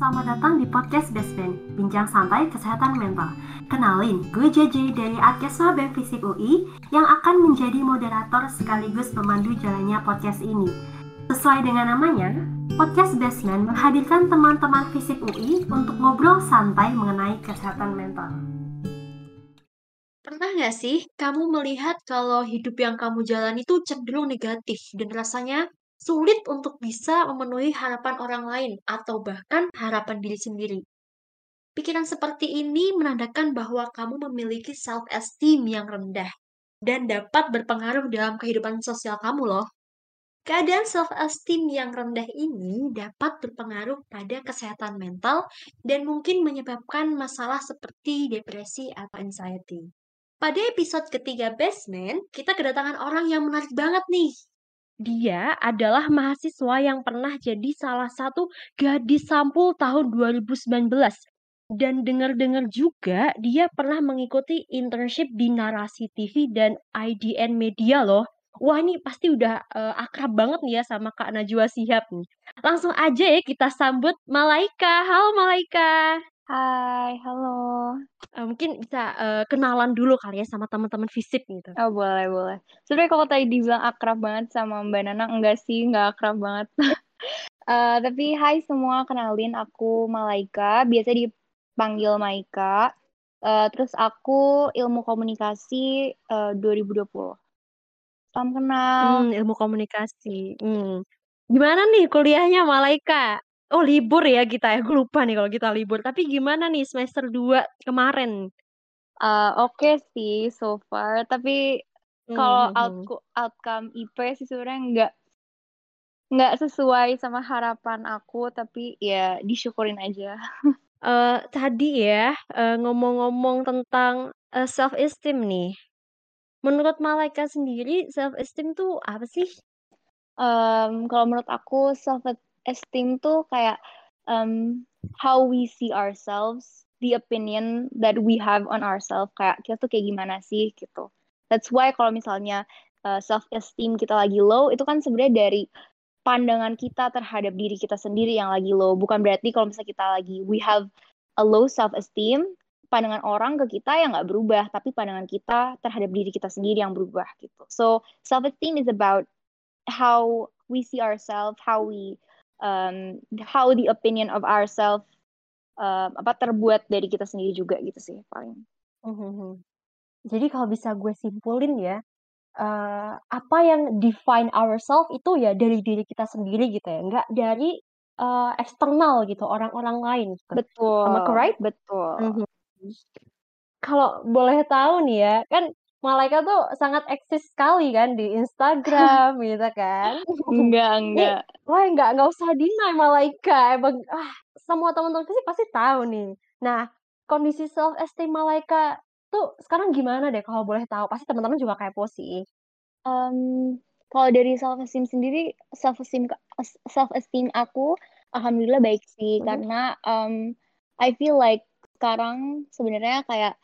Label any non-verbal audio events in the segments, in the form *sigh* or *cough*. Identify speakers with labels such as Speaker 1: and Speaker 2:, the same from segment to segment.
Speaker 1: Selamat datang di podcast Band, bincang santai kesehatan mental. Kenalin, gue JJ dari Adkesma BEM Fisip UI yang akan menjadi moderator sekaligus pemandu jalannya podcast ini. Sesuai dengan namanya, podcast Basement menghadirkan teman-teman Fisip UI untuk ngobrol santai mengenai kesehatan mental.
Speaker 2: Pernah nggak sih kamu melihat kalau hidup yang kamu jalani itu cenderung negatif dan rasanya sulit untuk bisa memenuhi harapan orang lain atau bahkan harapan diri sendiri. Pikiran seperti ini menandakan bahwa kamu memiliki self-esteem yang rendah dan dapat berpengaruh dalam kehidupan sosial kamu loh. Keadaan self-esteem yang rendah ini dapat berpengaruh pada kesehatan mental dan mungkin menyebabkan masalah seperti depresi atau anxiety. Pada episode ketiga Basement, kita kedatangan orang yang menarik banget nih dia adalah mahasiswa yang pernah jadi salah satu gadis sampul tahun 2019. Dan dengar-dengar juga dia pernah mengikuti internship di Narasi TV dan IDN Media loh. Wah ini pasti udah uh, akrab banget nih ya sama Kak Najwa Sihab nih. Langsung aja ya kita sambut Malaika. Halo Malaika.
Speaker 3: Hai, halo.
Speaker 2: Uh, mungkin bisa uh, kenalan dulu kali ya sama teman-teman fisip gitu.
Speaker 3: Oh boleh boleh. Sebenarnya kalau tadi dibilang akrab banget sama Mbak Nana, enggak sih, enggak akrab banget. uh, *laughs* tapi hai semua, kenalin aku Malaika, biasa dipanggil Maika. Uh, terus aku ilmu komunikasi uh, 2020. Salam kenal.
Speaker 2: Hmm, ilmu komunikasi. Hmm. Gimana nih kuliahnya Malaika? Oh libur ya kita ya, gue lupa nih kalau kita libur. Tapi gimana nih semester 2 kemarin?
Speaker 3: Uh, Oke sih so far, tapi kalau hmm. outcome IP sih sebenarnya nggak nggak sesuai sama harapan aku, tapi ya disyukurin aja.
Speaker 2: uh, *laughs* tadi ya uh, ngomong-ngomong tentang uh, self esteem nih. Menurut Malaika sendiri self esteem tuh apa sih?
Speaker 3: Um, kalau menurut aku self esteem tuh kayak um, how we see ourselves, the opinion that we have on ourselves. Kayak kita tuh kayak gimana sih gitu. That's why kalau misalnya uh, self esteem kita lagi low, itu kan sebenarnya dari pandangan kita terhadap diri kita sendiri yang lagi low. Bukan berarti kalau misalnya kita lagi we have a low self esteem, pandangan orang ke kita yang nggak berubah, tapi pandangan kita terhadap diri kita sendiri yang berubah gitu. So self esteem is about how we see ourselves, how we um, how the opinion of ourselves uh, apa terbuat dari kita sendiri juga gitu sih paling.
Speaker 2: Mm-hmm. Jadi kalau bisa gue simpulin ya, uh, apa yang define ourselves itu ya dari diri kita sendiri gitu ya, nggak dari uh, eksternal gitu orang-orang lain. Gitu.
Speaker 3: Betul.
Speaker 2: Am I correct?
Speaker 3: Betul.
Speaker 2: Mm-hmm. Kalau boleh tahu nih ya, kan Malaika tuh sangat eksis sekali kan di Instagram *laughs* gitu kan.
Speaker 3: Enggak, *laughs* enggak.
Speaker 2: Nih, wah enggak, enggak usah deny Malaika. Emang ah, semua teman-teman sih pasti tahu nih. Nah, kondisi self esteem Malaika tuh sekarang gimana deh kalau boleh tahu? Pasti teman-teman juga kayak sih.
Speaker 3: Um, kalau dari self esteem sendiri, self esteem self esteem aku alhamdulillah baik sih hmm. karena um, I feel like sekarang sebenarnya kayak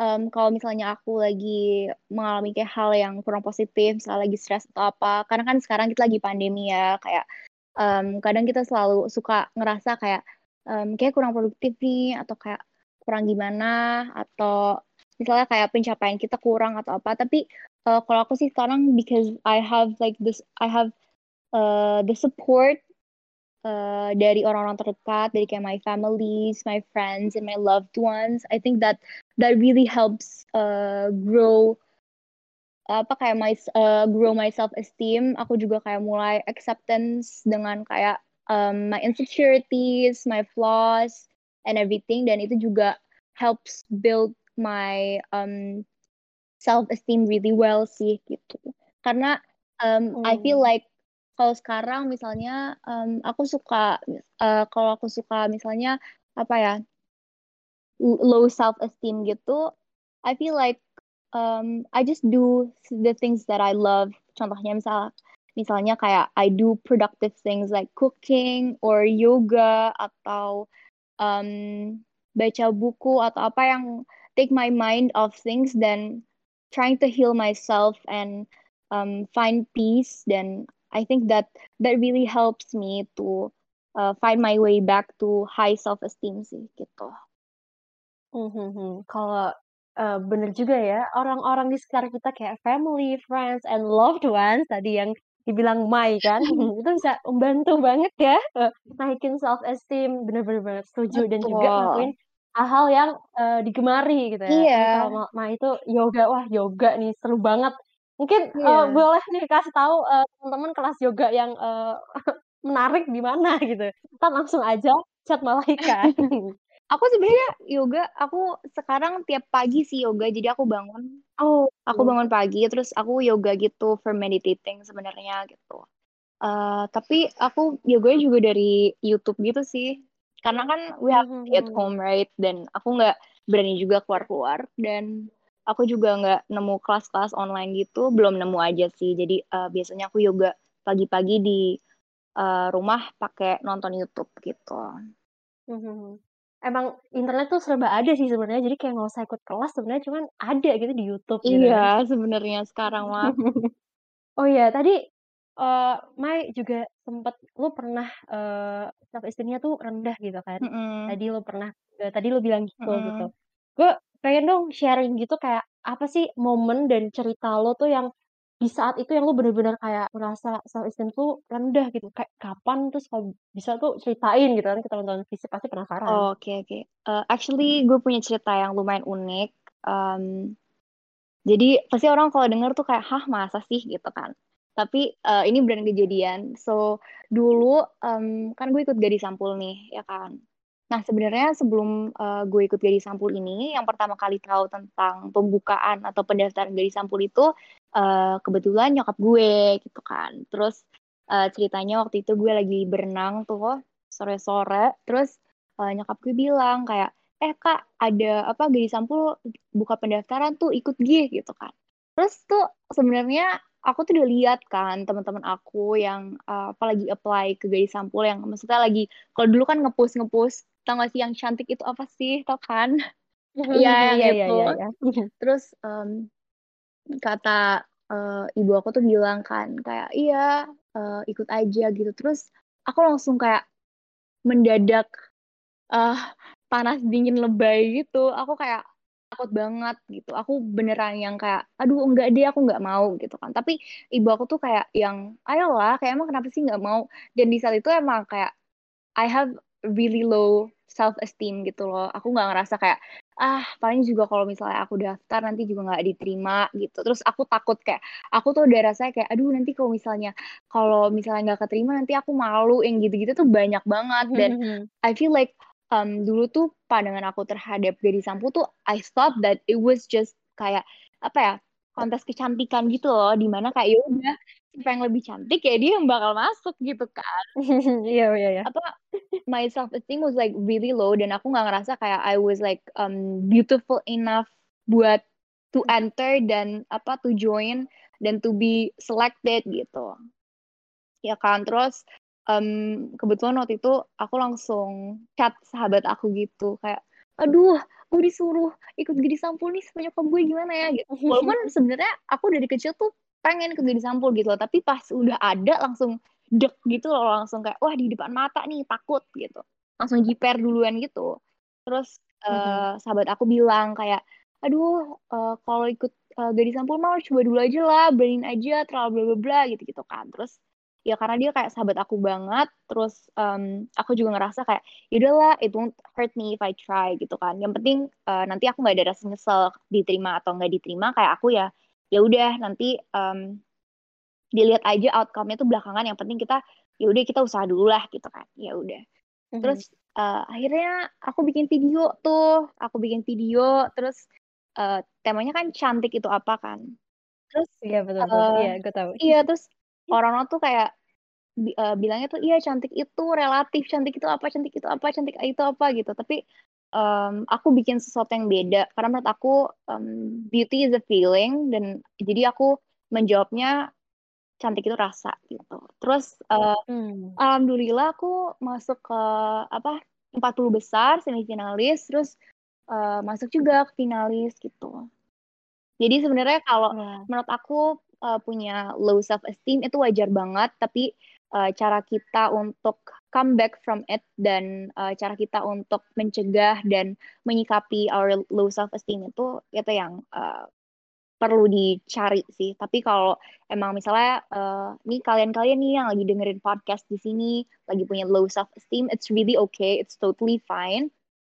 Speaker 3: um, kalau misalnya aku lagi mengalami kayak hal yang kurang positif, misalnya lagi stres atau apa, karena kan sekarang kita lagi pandemi ya, kayak um, kadang kita selalu suka ngerasa kayak um, kayak kurang produktif nih, atau kayak kurang gimana, atau misalnya kayak pencapaian kita kurang atau apa. Tapi uh, kalau aku sih sekarang because I have like this, I have uh, the support uh, dari orang-orang terdekat, dari kayak my families, my friends, and my loved ones. I think that that really helps uh, grow apa kayak my uh, grow my self esteem. Aku juga kayak mulai acceptance dengan kayak um, my insecurities, my flaws, and everything. Dan itu juga helps build my um, self esteem really well sih gitu. Karena um, hmm. I feel hmm. like kalau sekarang misalnya um, aku suka uh, kalau aku suka misalnya apa ya low self esteem gitu I feel like um, I just do the things that I love. Contohnya misal misalnya kayak I do productive things like cooking or yoga atau um, baca buku atau apa yang take my mind off things dan trying to heal myself and um, find peace dan I think that that really helps me to uh, find my way back to high self esteem sih gitu.
Speaker 2: Hmm, hmm, hmm. Kalau uh, bener juga ya, orang-orang di sekitar kita kayak family, friends, and loved ones tadi yang dibilang Mai kan, *laughs* *laughs* itu bisa membantu banget ya uh, naikin self esteem, bener-bener banget setuju dan juga ngelakuin hal-hal yang uh, digemari gitu ya.
Speaker 3: Iya.
Speaker 2: Kalau Mai itu yoga, wah yoga nih seru banget. Mungkin uh,
Speaker 3: Iya.
Speaker 2: boleh nih kasih tahu uh, teman-teman kelas yoga yang uh, *laughs* menarik di mana *laughs* gitu. Ntar langsung aja chat Malaika. *laughs*
Speaker 3: Aku sebenarnya yoga, aku sekarang tiap pagi sih yoga, jadi aku bangun,
Speaker 2: Oh.
Speaker 3: aku bangun pagi, terus aku yoga gitu for meditating sebenarnya gitu. Uh, tapi aku yoganya juga dari YouTube gitu sih, karena kan we have at
Speaker 2: Mhm.
Speaker 3: home right, dan aku nggak berani juga keluar-keluar, dan aku juga nggak nemu kelas-kelas online gitu, belum nemu aja sih. Jadi uh, biasanya aku yoga pagi-pagi di uh, rumah pakai nonton YouTube gitu.
Speaker 2: Mhm. Emang internet tuh serba ada sih sebenarnya, jadi kayak nggak usah ikut kelas sebenarnya, cuman ada gitu di YouTube gitu kan.
Speaker 3: Iya, sebenarnya sekarang mah. *laughs*
Speaker 2: Oh iya, tadi uh, Mai juga sempet lu pernah uh, self esteem-nya tuh rendah gitu kan.
Speaker 3: Mm-mm.
Speaker 2: Tadi lu pernah uh, tadi lu bilang gitu
Speaker 3: Mm-mm.
Speaker 2: gitu. Gue pengen dong sharing gitu kayak apa sih momen dan cerita lo tuh yang di saat itu yang lu bener-bener kayak merasa self esteem tuh rendah gitu. Kayak kapan terus kalau bisa tuh ceritain gitu kan ke teman-teman fisik pasti penasaran.
Speaker 3: Oke oke. Uh, actually gue punya cerita yang lumayan unik. Um, jadi pasti orang kalau denger tuh kayak hah masa sih gitu kan. Tapi uh, ini beneran kejadian. So dulu um, kan gue ikut gadis sampul nih ya kan. Nah sebenarnya sebelum uh, gue ikut gadis sampul ini, yang pertama kali tahu tentang pembukaan atau pendaftaran gadis sampul itu uh, kebetulan nyokap gue gitu kan. Terus uh, ceritanya waktu itu gue lagi berenang tuh sore-sore. Terus uh, nyokap gue bilang kayak eh kak ada apa gadis sampul buka pendaftaran tuh ikut G gitu kan terus tuh sebenarnya aku tuh udah lihat kan teman-teman aku yang uh, apalagi apply ke gadis sampul yang maksudnya lagi kalau dulu kan ngepost ngepost tau gak sih yang cantik itu apa sih? Tau kan? Iya, yang *laughs*
Speaker 2: Iya, iya,
Speaker 3: itu.
Speaker 2: iya, iya. *laughs*
Speaker 3: terus um, kata uh, ibu aku tuh bilang kan kayak iya uh, ikut aja gitu. Terus aku langsung kayak mendadak uh, panas dingin lebay gitu. Aku kayak takut banget gitu. Aku beneran yang kayak aduh enggak deh aku nggak mau gitu kan. Tapi ibu aku tuh kayak yang ayolah kayak emang kenapa sih nggak mau? Dan di saat itu emang kayak I have really low self esteem gitu loh. Aku nggak ngerasa kayak ah paling juga kalau misalnya aku daftar nanti juga nggak diterima gitu. Terus aku takut kayak aku tuh udah rasanya kayak aduh nanti kalau misalnya kalau misalnya nggak keterima nanti aku malu yang gitu-gitu tuh banyak banget. Dan I feel like um, dulu tuh pandangan aku terhadap gadis sampul tuh I thought that it was just kayak apa ya kontes kecantikan gitu loh. Di mana kayak ya udah siapa yang lebih cantik ya dia yang bakal masuk gitu kan. *laughs*
Speaker 2: Iya, iya, iya.
Speaker 3: apa my self esteem was like really low dan aku nggak ngerasa kayak I was like um, beautiful enough buat to enter dan apa to join dan to be selected gitu. Ya kan terus um, kebetulan waktu itu aku langsung chat sahabat aku gitu kayak aduh gue disuruh ikut gadis sampul nih sama nyokap gue gimana ya? Gitu. Walaupun sebenarnya aku dari kecil tuh pengen ikut gadis sampul gitu loh. Tapi pas udah ada langsung dek gitu loh langsung kayak wah di depan mata nih takut gitu. Langsung jiper duluan gitu. Terus uh, sahabat aku bilang kayak aduh uh, kalau ikut uh, gadis sampul mau coba dulu aja lah beraniin aja terlalu bla bla bla gitu gitu kan. Terus ya karena dia kayak sahabat aku banget terus um, aku juga ngerasa kayak yaudahlah it won't hurt me if I try gitu kan. Yang penting uh, nanti aku nggak ada rasa nyesel diterima atau nggak diterima kayak aku ya ya udah nanti um, dilihat aja outcome-nya tuh belakangan. Yang penting kita ya udah kita usaha dulu lah gitu kan. Ya udah. Terus uh, akhirnya aku bikin video tuh. Aku bikin video terus uh, temanya kan cantik itu apa kan. Terus
Speaker 2: iya betul betul.
Speaker 3: uh,
Speaker 2: iya gue tahu.
Speaker 3: iya terus orang-orang tuh kayak uh, bilangnya tuh iya cantik itu relatif cantik itu apa cantik itu apa cantik itu apa gitu. Tapi um, aku bikin sesuatu yang beda karena menurut aku um, beauty is a feeling dan jadi aku menjawabnya cantik itu rasa gitu terus uh, hmm. alhamdulillah aku masuk ke apa 40 besar semifinalis terus uh, masuk juga ke finalis gitu jadi sebenarnya kalau
Speaker 2: Iya.
Speaker 3: menurut aku uh, punya low self esteem itu wajar banget tapi uh, cara kita untuk come back from it dan uh, cara kita untuk mencegah dan menyikapi our low self esteem itu itu yang uh, perlu dicari sih. Tapi kalau emang misalnya uh, nih kalian-kalian nih yang lagi dengerin podcast di sini lagi punya low self esteem, it's really okay, it's totally fine.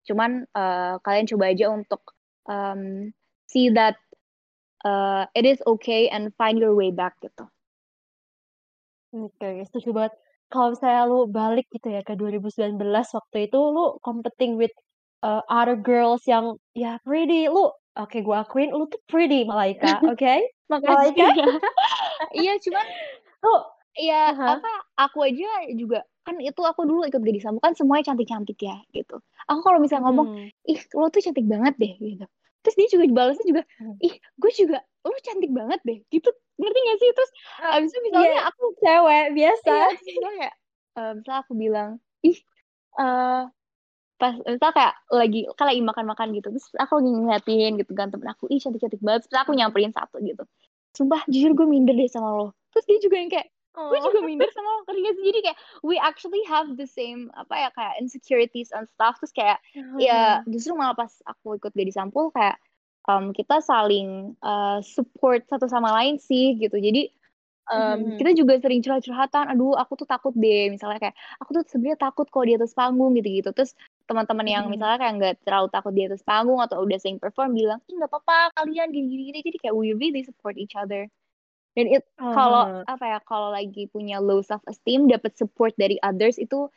Speaker 3: Cuman uh, kalian coba aja untuk um, see that uh, it is okay and find your way back gitu.
Speaker 2: Oke, okay, setuju banget. Kalau misalnya lu balik gitu ya ke 2019 waktu itu lu competing with uh, other girls yang ya pretty, lu Oke, gue akuin lu tuh pretty Malaika, *laughs* oke? Okay?
Speaker 3: Malaika? *laughs* iya, cuman *laughs*
Speaker 2: lu
Speaker 3: ya uh-huh. apa aku aja juga kan itu aku dulu ikut gadis samu kan semuanya cantik-cantik ya gitu. Aku kalau misalnya ngomong, hmm. ih lo tuh cantik banget deh gitu. Terus dia juga balasnya juga, hmm. ih gue juga lo cantik banget deh gitu. Ngerti gak sih? Terus uh, abis itu misalnya yeah, aku
Speaker 2: cewek biasa. Iya,
Speaker 3: misalnya, uh, misalnya aku bilang, ih uh, pas misal kayak lagi kan lagi makan-makan gitu terus aku lagi ngeliatin gitu kan temen aku ih cantik-cantik banget terus aku nyamperin satu gitu sumpah jujur gue minder deh sama lo terus dia juga yang kayak oh. gue juga minder sama lo sih jadi kayak we actually have the same apa ya kayak insecurities and stuff terus kayak hmm. ya justru malah pas aku ikut jadi sampul kayak um, kita saling uh, support satu sama lain sih gitu jadi um, hmm. kita juga sering curhat-curhatan aduh aku tuh takut deh misalnya kayak aku tuh sebenarnya takut kalau di atas panggung gitu-gitu terus teman-teman yang hmm. misalnya kayak nggak terlalu takut di atas panggung atau udah sering perform bilang nggak apa-apa kalian gini-gini jadi kayak we really support each other dan it uh. kalau apa ya kalau lagi punya low self esteem dapat support dari others itu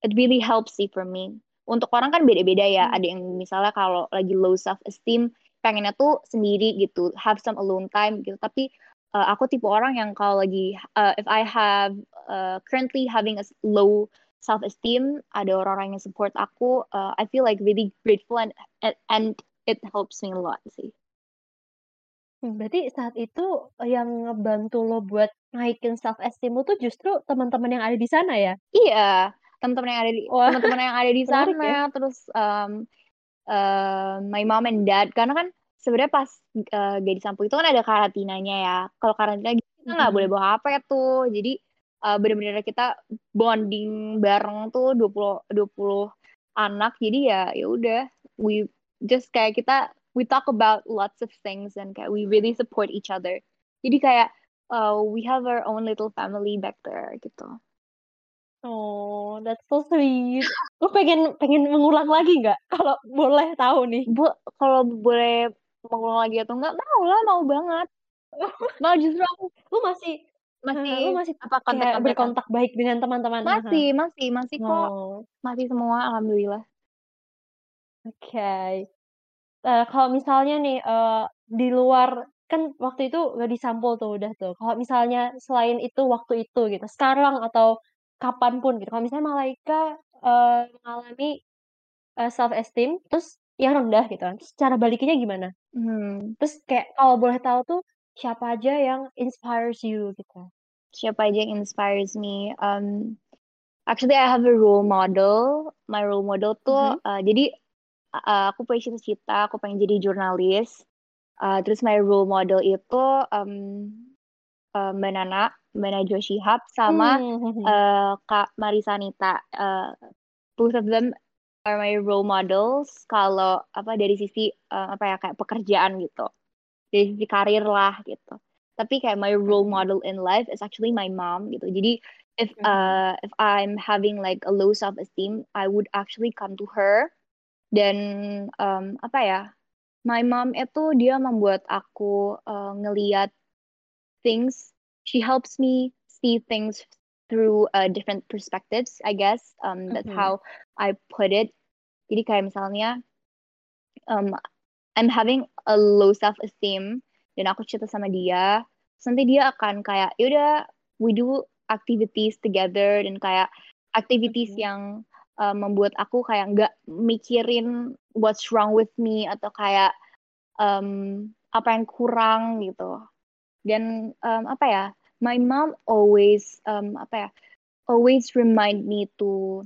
Speaker 3: it really helps sih for me untuk orang kan beda-beda ya hmm. ada yang misalnya kalau lagi low self esteem pengennya tuh sendiri gitu have some alone time gitu tapi uh, aku tipe orang yang kalau lagi uh, if I have uh, currently having a low self esteem ada orang-orang yang support aku uh, I feel like really grateful and and it helps me a lot sih
Speaker 2: hmm, Berarti saat itu yang ngebantu lo buat naikin self esteem lo tuh justru teman-teman yang ada di sana ya?
Speaker 3: Iya, teman-teman yang ada di teman-teman yang ada di *laughs* sana ya? terus um, uh, my mom and dad karena kan sebenarnya pas uh, gadis sampo itu kan ada karantinanya ya. Kalau karantina kita nggak boleh bawa HP tuh. Jadi uh, bener-bener kita bonding bareng tuh 20 20 anak jadi ya ya udah we just kayak kita we talk about lots of things and kayak we really support each other jadi kayak uh, we have our own little family back there gitu
Speaker 2: Oh, that's so sweet. Lu pengen pengen mengulang lagi nggak? *laughs* Kalau boleh tahu nih.
Speaker 3: Bu, kalau boleh mengulang lagi atau enggak? Mau lah, mau banget. *laughs* Mau justru aku.
Speaker 2: Lu masih
Speaker 3: masih
Speaker 2: lu masih apa kontak kayak berkontak baik dengan teman-teman
Speaker 3: masih masih masih kok oh. masih semua alhamdulillah
Speaker 2: oke okay. Uh, kalau misalnya nih uh, di luar kan waktu itu gak disampul tuh udah tuh kalau misalnya selain itu waktu itu gitu sekarang atau kapan pun gitu kalau misalnya Malaika uh, mengalami uh, self esteem terus yang rendah gitu kan cara balikinnya gimana hmm. terus kayak kalau boleh tahu tuh siapa aja yang inspires you gitu?
Speaker 3: Siapa aja yang inspires me? Um, actually I have a role model. My role model tuh mm-hmm. uh, jadi uh, aku punya cita-cita, aku pengen jadi jurnalis. Uh, terus my role model itu um, uh, Mbak Nana, Mbak Najwa Shihab, sama mm-hmm. uh, Kak Marisa Nita. Uh, both of them are my role models kalau apa dari sisi uh, apa ya kayak pekerjaan gitu dari sisi karir lah gitu tapi kayak my role model in life is actually my mom gitu jadi if uh if I'm having like a low self esteem I would actually come to her dan um, apa ya my mom itu dia membuat aku uh, ngeliat things. She helps me see things through uh, different perspectives I guess. Um that's mm-hmm. how I put it. Jadi kayak misalnya um I'm having a low self esteem dan aku cerita sama dia. Nanti dia akan kayak yaudah we do activities together. Dan kayak activities mm-hmm. yang uh, membuat aku kayak nggak mikirin what's wrong with me atau kayak um, apa yang kurang gitu. Dan um, apa ya my mom always um, apa ya always remind me to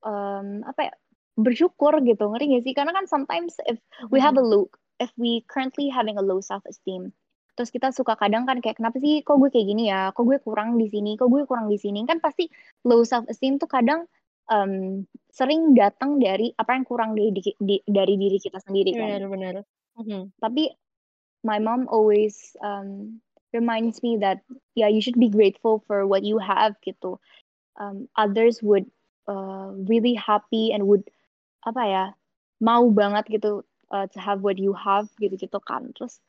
Speaker 3: um, apa ya bersyukur gitu. Ngerti gak sih? Karena kan sometimes if we have a low if we currently having a low self esteem terus kita suka kadang kan kayak kenapa sih kok gue kayak gini ya? Kok gue kurang di sini? Kok gue kurang di sini? Kan pasti low self esteem tuh kadang um, sering datang dari apa yang kurang di, di, di dari diri kita sendiri kan?
Speaker 2: Benar-benar mm-hmm.
Speaker 3: tapi my mom always um, reminds me that yeah you should be grateful for what you have gitu. Um, others would uh, really happy and would apa ya mau banget gitu uh, to have what you have gitu gitu kan. Terus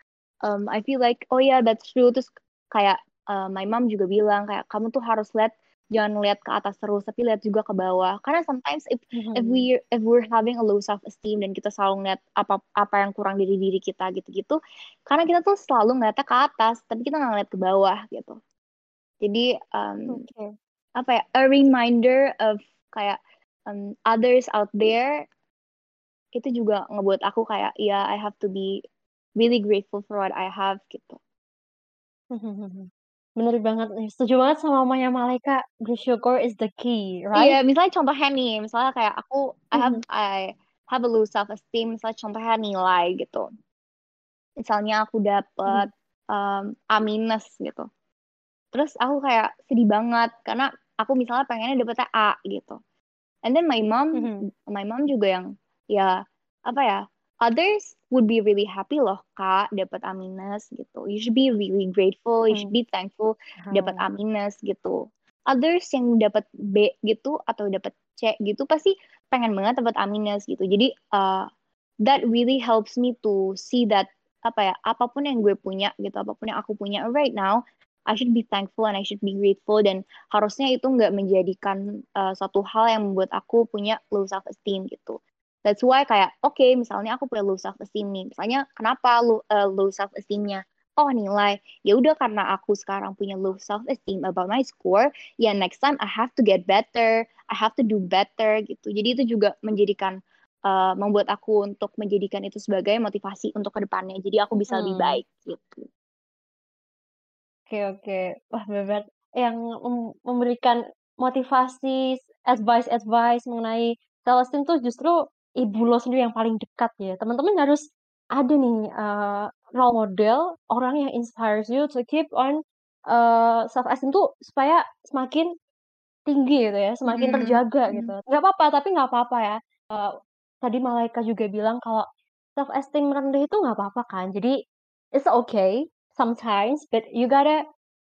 Speaker 3: um, I feel like oh yeah that's true. Terus kayak uh, my mom juga bilang kayak kamu tuh harus lihat jangan lihat ke atas terus tapi lihat juga ke bawah karena sometimes if mm-hmm. if we if we're having a low self esteem dan kita selalu ngeliat apa apa yang kurang dari diri kita gitu-gitu karena kita tuh selalu ngeliatnya ke atas tapi kita nggak ngeliat ke bawah gitu jadi um, okay. apa ya a reminder of kayak um, others out there itu juga ngebuat aku kayak ya yeah, I have to be really grateful for what I have gitu. *laughs*
Speaker 2: Bener banget nih, setuju banget sama mamanya Malaika, bersyukur is the key,
Speaker 3: right? Iya, misalnya contohnya nih, misalnya kayak aku I have mm-hmm. I have a low self esteem, misalnya contohnya nilai gitu. Misalnya aku dapet mm-hmm. um, A minus gitu. Terus aku kayak sedih banget karena aku misalnya pengennya dapetnya A gitu. And then my mom, mm-hmm. my mom juga yang ya apa ya others would be really happy loh kak dapat A minus gitu. You should be really grateful you should hmm. be thankful hmm. dapat A minus gitu. Others yang dapat B gitu atau dapat C gitu pasti pengen banget dapat A minus gitu. Jadi uh, that really helps me to see that apa ya apa pun yang gue punya gitu apa pun yang aku punya right now I should be thankful and I should be grateful. Dan harusnya itu nggak menjadikan uh, suatu hal yang membuat aku punya low self esteem gitu That's why kayak oke okay, misalnya aku punya low self esteem nih. Misalnya kenapa low, uh, low self esteemnya? Oh nilai. Ya udah karena aku sekarang punya low self esteem about my score, ya next time I have to get better, I have to do better gitu. Jadi itu juga menjadikan uh, membuat aku untuk menjadikan itu sebagai motivasi untuk ke depannya. Jadi aku bisa hmm. lebih baik gitu.
Speaker 2: Oke okay, oke. Okay. Wah benar yang memberikan motivasi advice advice mengenai self esteem tuh justru ibu lo sendiri yang paling dekat ya. Teman-teman harus ada nih uh, role model orang yang inspires you to keep on uh, self esteem tuh supaya semakin tinggi gitu ya, semakin hmm. terjaga hmm. gitu. Nggak apa-apa, tapi nggak apa-apa ya. Uh, tadi Malaika juga bilang kalau self esteem rendah itu nggak apa-apa kan. Jadi it's okay sometimes, but you gotta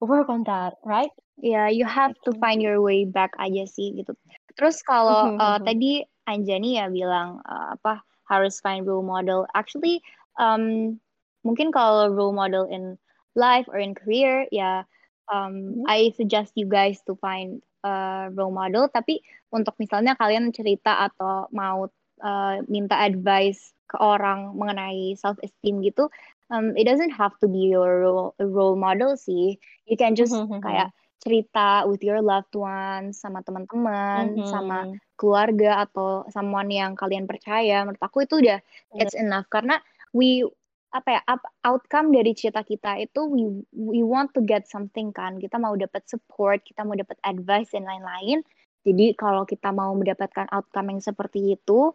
Speaker 2: work on that, right?
Speaker 3: Yeah, you have to find your way back aja sih gitu. Terus kalau uh, tadi Anjani ya bilang uh, apa harus find role model. Actually, um, mungkin kalau role model in life or in career ya, um, mm-hmm. I suggest you guys to find uh, role model. Tapi untuk misalnya kalian cerita atau mau uh, minta advice ke orang mengenai self esteem gitu, um, it doesn't have to be your role, role model sih. You can just mm-hmm. kayak cerita with your loved ones sama teman-teman mm-hmm. sama keluarga atau someone yang kalian percaya menurut aku itu udah yeah. it's enough karena we apa ya up, outcome dari cerita kita itu we we want to get something kan kita mau dapat support kita mau dapat advice dan lain-lain jadi kalau kita mau mendapatkan outcome yang seperti itu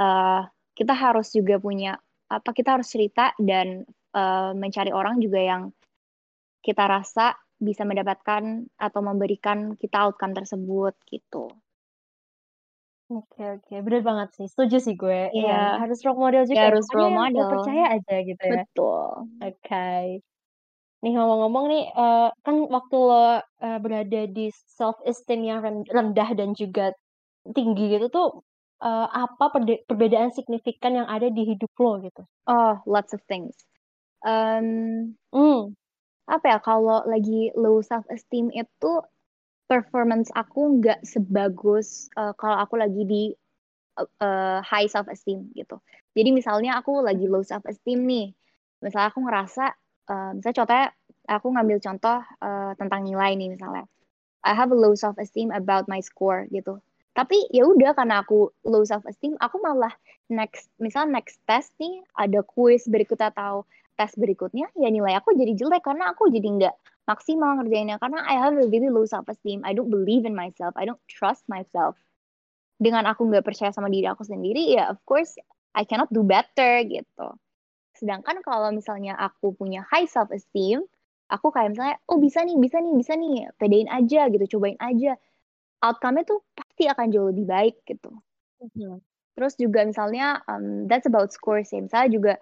Speaker 3: uh, kita harus juga punya apa kita harus cerita dan uh, mencari orang juga yang kita rasa bisa mendapatkan atau memberikan kita outcome tersebut gitu.
Speaker 2: Oke oke, bener banget sih, setuju sih gue. Iya, yeah. harus role model juga.
Speaker 3: Ya, harus role model.
Speaker 2: percaya aja gitu ya.
Speaker 3: Betul.
Speaker 2: Oke. Okay. Nih ngomong-ngomong nih, uh, kan waktu lo uh, berada di self esteem yang rendah dan juga tinggi gitu tuh, uh, apa perbedaan signifikan yang ada di hidup lo gitu?
Speaker 3: Oh, lots of things. Um, mm apa ya kalau lagi low self esteem itu performance aku nggak sebagus uh, kalau aku lagi di uh, high self esteem gitu. Jadi misalnya aku lagi low self esteem nih, misalnya aku ngerasa, uh, misalnya contohnya aku ngambil contoh uh, tentang nilai nih misalnya, I have a low self esteem about my score gitu. Tapi ya udah karena aku low self esteem, aku malah next misalnya next test nih ada quiz berikutnya atau tes berikutnya ya nilai aku jadi jelek karena aku jadi nggak maksimal ngerjainnya karena I have a really low self esteem I don't believe in myself I don't trust myself dengan aku nggak percaya sama diri aku sendiri ya of course I cannot do better gitu Sedangkan kalau misalnya aku punya high self esteem, aku kayak misalnya, oh bisa nih, bisa nih, bisa nih, pedein aja gitu, cobain aja. Outcome-nya tuh pasti akan jauh lebih baik gitu.
Speaker 2: Mhm.
Speaker 3: Terus juga misalnya, um, that's about scores ya. Misalnya juga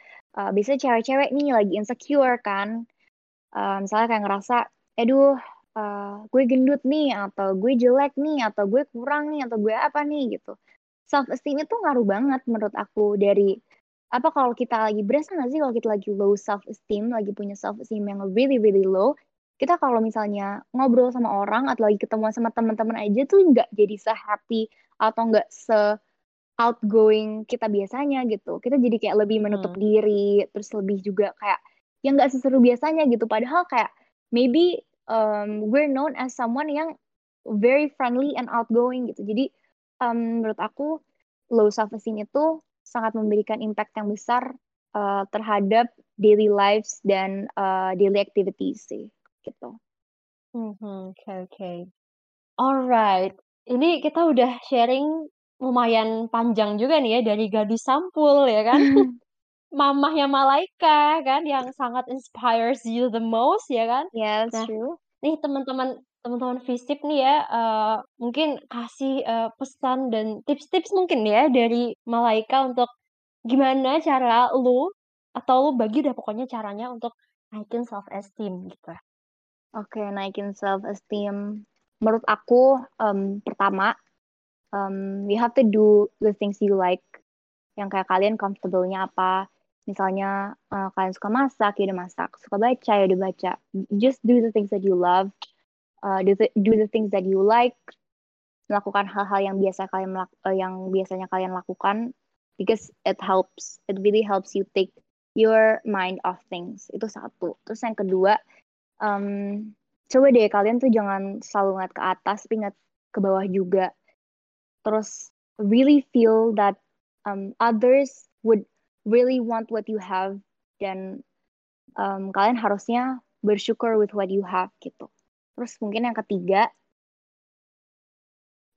Speaker 3: uh, biasanya cewek-cewek nih lagi insecure kan. Uh, misalnya kayak ngerasa, aduh, uh, gue gendut nih, atau gue jelek nih, atau gue kurang nih, atau gue apa nih gitu. Self esteem itu ngaruh banget menurut aku dari apa kalau kita lagi berasa nggak sih kalau kita lagi low self esteem, lagi punya self esteem yang really really low, kita kalau misalnya ngobrol sama orang atau lagi ketemu sama teman-teman aja tuh nggak jadi se happy atau nggak se outgoing kita biasanya gitu. Kita jadi kayak lebih menutup
Speaker 2: Hmm.
Speaker 3: diri, terus lebih juga kayak yang nggak seseru biasanya gitu. Padahal kayak maybe um, we're known as someone yang very friendly and outgoing gitu. Jadi um, menurut aku low self esteem itu sangat memberikan impact yang besar uh, terhadap daily lives dan uh, daily activities sih gitu.
Speaker 2: Mhm, oke oke. Alright, ini kita udah sharing lumayan panjang juga nih ya dari gadis sampul ya kan, *laughs* *laughs* mamahnya Malaika kan yang sangat inspires you the most ya kan.
Speaker 3: Yes,
Speaker 2: Nah,
Speaker 3: true.
Speaker 2: nih teman-teman teman-teman FISIP nih ya, eee, mungkin kasih, eee, pesan dan tips-tips mungkin ya dari Malaika untuk gimana cara lu atau lu bagi deh pokoknya caranya untuk naikin self esteem gitu.
Speaker 3: Oke, naikin self esteem. Menurut aku, um, pertama, um, you have to do the things you like. Yang kayak kalian comfortable-nya apa. Misalnya uh, kalian suka masak, ya udah masak. Suka baca, ya udah baca. Just do the things that you love. Uh, do, the, do the things that you like. Melakukan hal-hal yang biasa kalian uh, yang biasanya kalian lakukan because it helps. It really helps you take your mind off things. Itu satu. Terus yang kedua, um, coba deh kalian tuh jangan selalu ngeliat ke atas tapi ke bawah juga terus really feel that um, others would really want what you have dan um, kalian harusnya bersyukur with what you have gitu. Terus mungkin yang ketiga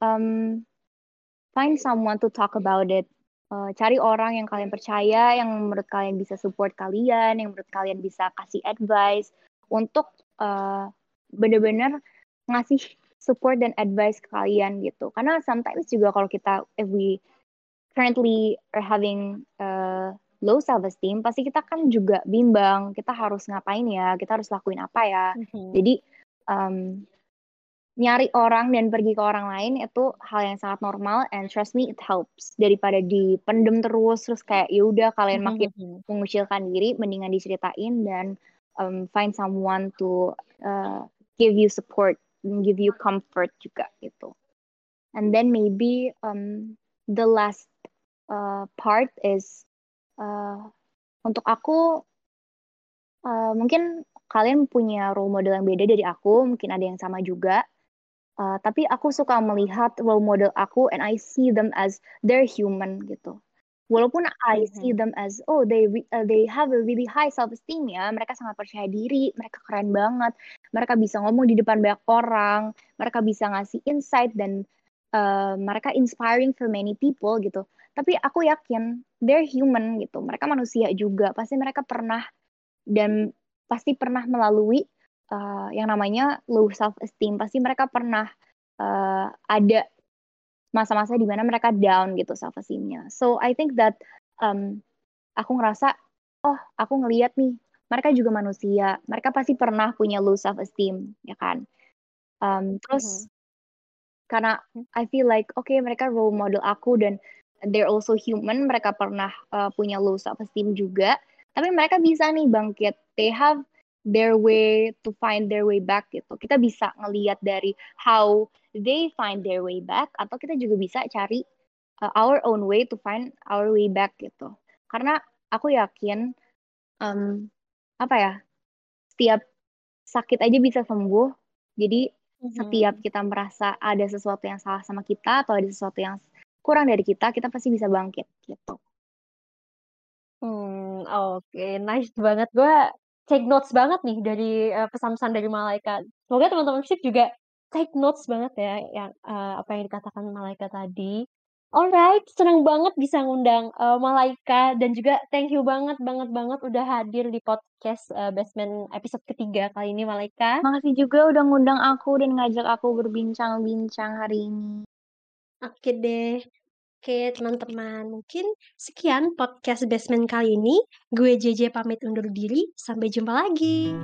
Speaker 3: um, find someone to talk about it. Uh, cari orang yang kalian percaya yang menurut kalian bisa support kalian yang menurut kalian bisa kasih advice untuk uh, bener-bener ngasih support dan advice ke kalian gitu. Karena sometimes juga kalau kita if we currently are having uh, low self esteem, pasti kita kan juga bimbang. Kita harus ngapain ya? Kita harus lakuin apa ya?
Speaker 2: Mhm.
Speaker 3: Jadi um, nyari orang dan pergi ke orang lain itu hal yang sangat normal and trust me it helps daripada dipendem terus terus kayak ya udah kalian
Speaker 2: Mhm
Speaker 3: makin
Speaker 2: mhm.
Speaker 3: mengucilkan diri mendingan diceritain dan um, find someone to uh, give you support and give you comfort juga gitu and then maybe um, the last uh, part is uh, untuk aku uh, mungkin kalian punya role model yang beda dari aku mungkin ada yang sama juga Uh, tapi aku suka melihat role model aku and I see them as they're human gitu. Walaupun I see
Speaker 2: Mhm.
Speaker 3: them as oh they uh, they have a really high self esteem ya, mereka sangat percaya diri, mereka keren banget, mereka bisa ngomong di depan banyak orang, mereka bisa ngasih insight dan uh, mereka inspiring for many people gitu. Tapi aku yakin they're human gitu, mereka manusia juga, pasti mereka pernah dan pasti pernah melalui uh, yang namanya low self esteem pasti mereka pernah uh, ada masa-masa di mana mereka down gitu self esteemnya so I think that um, aku ngerasa oh aku ngeliat nih mereka juga manusia mereka pasti pernah punya low self esteem ya kan? Um, terus
Speaker 2: Mhm.
Speaker 3: karena I feel like oke okay, mereka role model aku dan they're also human mereka pernah uh, punya low self esteem juga tapi mereka bisa nih bangkit. They have their way to find their way back gitu. Kita bisa ngelihat dari how they find their way back atau kita juga bisa cari uh, our own way to find our way back gitu. Karena aku yakin um, apa ya setiap sakit aja bisa sembuh. Jadi setiap
Speaker 2: Mhm.
Speaker 3: kita merasa ada sesuatu yang salah sama kita atau ada sesuatu yang kurang dari kita kita pasti bisa bangkit gitu.
Speaker 2: Hmm, oke, nice banget. Gue take notes banget nih dari, eee, pesan-pesan dari Malaika. Semoga teman-teman FISIP juga take notes banget ya yang, eee, apa yang dikatakan Malaika tadi. Alright, senang banget bisa ngundang, eee, Malaika dan juga thank you banget banget banget udah hadir di podcast, eee, Basement episode ketiga kali ini Malaika.
Speaker 3: Makasih juga udah ngundang aku dan ngajak aku berbincang-bincang hari ini.
Speaker 2: Oke deh. Oke teman-teman, mungkin sekian podcast Basement kali ini. Gue JJ pamit undur diri, sampai jumpa lagi.